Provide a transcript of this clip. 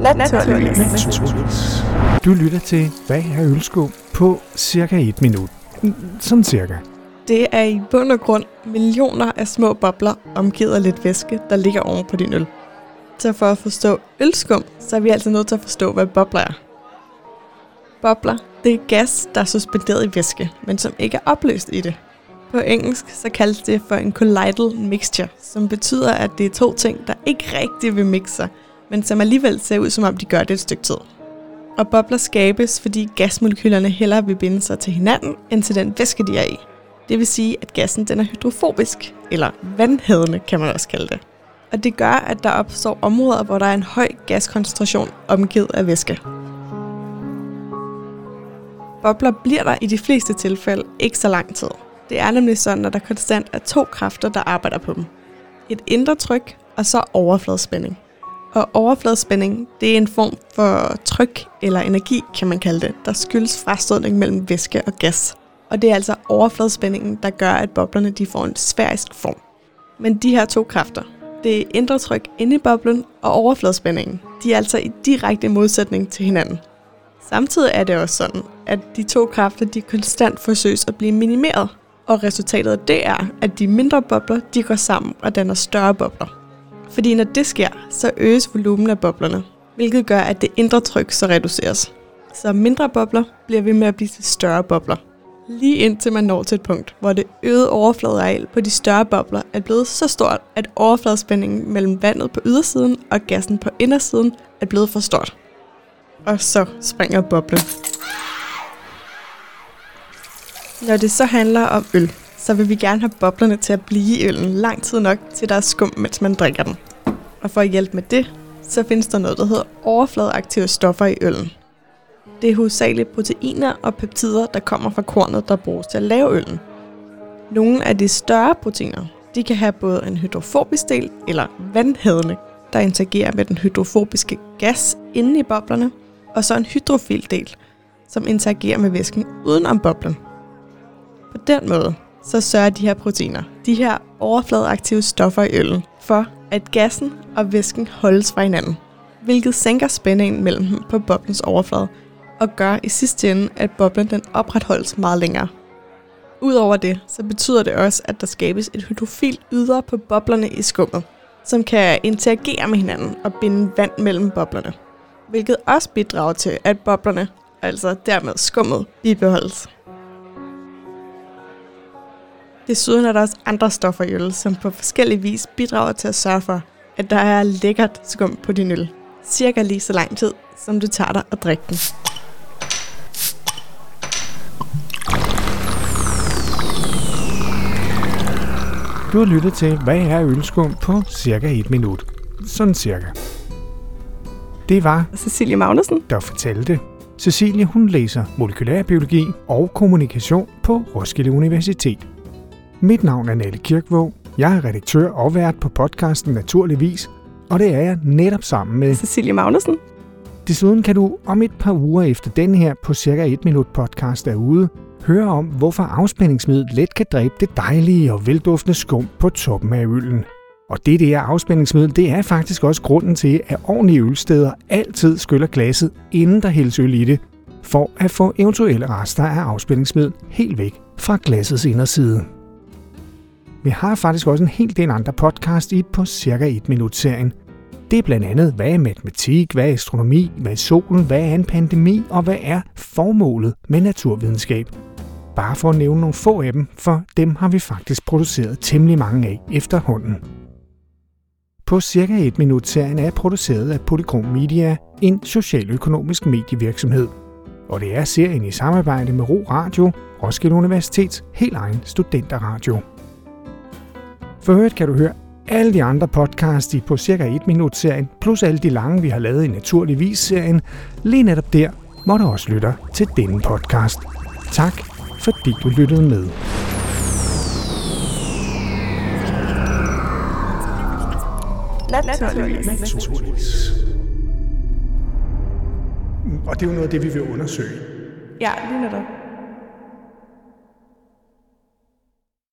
Naturligvis. Du lytter til Hvad er ølskum på cirka et minut. Sådan cirka. Det er i bund og grund millioner af små bobler omgivet af lidt væske, der ligger oven på din øl. Så for at forstå ølskum, så er vi altså nødt til at forstå, hvad bobler er. Bobler, det er gas, der er suspenderet i væske, men som ikke er opløst i det. På engelsk så kaldes det for en colloidal mixture, som betyder, at det er to ting, der ikke rigtig vil mixe sig, men som alligevel ser ud, som om de gør det et stykke tid. Og bobler skabes, fordi gasmolekylerne hellere vil binde sig til hinanden, end til den væske, de er i. Det vil sige, at gassen den er hydrofobisk, eller vandhædende kan man også kalde det. Og det gør, at der opstår områder, hvor der er en høj gaskoncentration omgivet af væske. Bobler bliver der i de fleste tilfælde ikke så lang tid. Det er nemlig sådan, at der konstant er to kræfter, der arbejder på dem. Et indre tryk, og så overfladespænding. Og overfladespænding, det er en form for tryk eller energi, kan man kalde det, der skyldes frastødning mellem væske og gas. Og det er altså overfladespændingen, der gør, at boblerne de får en sfærisk form. Men de her to kræfter, det er indre tryk inde i boblen og overfladespændingen, de er altså i direkte modsætning til hinanden. Samtidig er det også sådan, at de to kræfter de konstant forsøges at blive minimeret, og resultatet af det er, at de mindre bobler de går sammen og danner større bobler. Fordi når det sker, så øges volumen af boblerne, hvilket gør, at det indre tryk så reduceres. Så mindre bobler bliver ved med at blive til større bobler. Lige indtil man når til et punkt, hvor det øgede overfladeareal på de større bobler er blevet så stort, at overfladespændingen mellem vandet på ydersiden og gassen på indersiden er blevet for stort. Og så springer boblen. Når det så handler om øl, så vil vi gerne have boblerne til at blive i øllen lang tid nok, til der er skum, mens man drikker den. Og for at hjælpe med det, så findes der noget, der hedder overfladeaktive stoffer i øllen. Det er hovedsageligt proteiner og peptider, der kommer fra kornet, der bruges til at lave øllen. Nogle af de større proteiner, de kan have både en hydrofobisk del eller vandhædende, der interagerer med den hydrofobiske gas inde i boblerne, og så en hydrofil del, som interagerer med væsken uden om boblen. På den måde, så sørger de her proteiner, de her overfladeaktive stoffer i øllen, for at gassen og væsken holdes fra hinanden, hvilket sænker spændingen mellem dem på boblens overflade, og gør i sidste ende, at boblen den opretholdes meget længere. Udover det, så betyder det også, at der skabes et hydrofil ydre på boblerne i skummet, som kan interagere med hinanden og binde vand mellem boblerne, hvilket også bidrager til, at boblerne, altså dermed skummet, bibeholdes. Desuden er der også andre stoffer i øl, som på forskellige vis bidrager til at sørge for, at der er lækkert skum på din øl. Cirka lige så lang tid, som du tager dig at drikke den. Du har lyttet til Hvad er ølskum på cirka et minut. Sådan cirka. Det var Cecilie Magnussen. der fortalte. Cecilie hun læser molekylærbiologi og kommunikation på Roskilde Universitet. Mit navn er Nalle Kirkvåg. Jeg er redaktør og vært på podcasten Naturligvis, og det er jeg netop sammen med. Cecilie Magnussen. Desuden kan du om et par uger efter den her på cirka et minut podcast er ude, høre om, hvorfor afspændingsmiddel let kan dræbe det dejlige og velduftende skum på toppen af øllen. Og det der afspændingsmiddel, det er faktisk også grunden til, at ordentlige ølsteder altid skyller glasset, inden der hældes øl i det, for at få eventuelle rester af afspændingsmiddel helt væk fra glassets inderside. Vi har faktisk også en hel del andre podcast i på cirka et minut serien. Det er blandt andet, hvad er matematik, hvad er astronomi, hvad er solen, hvad er en pandemi, og hvad er formålet med naturvidenskab. Bare for at nævne nogle få af dem, for dem har vi faktisk produceret temmelig mange af efterhånden. På cirka et minut serien er produceret af Polychrom Media, en socialøkonomisk medievirksomhed. Og det er serien i samarbejde med Ro Radio, Roskilde Universitets helt egen studenterradio. For øvrigt kan du høre alle de andre podcasts i på cirka et minut serien, plus alle de lange, vi har lavet i Naturligvis serien, lige netop der, hvor du også lytter til denne podcast. Tak, fordi du lyttede med. Naturligvis. Og det er jo noget af det, vi vil undersøge. Ja, lige netop.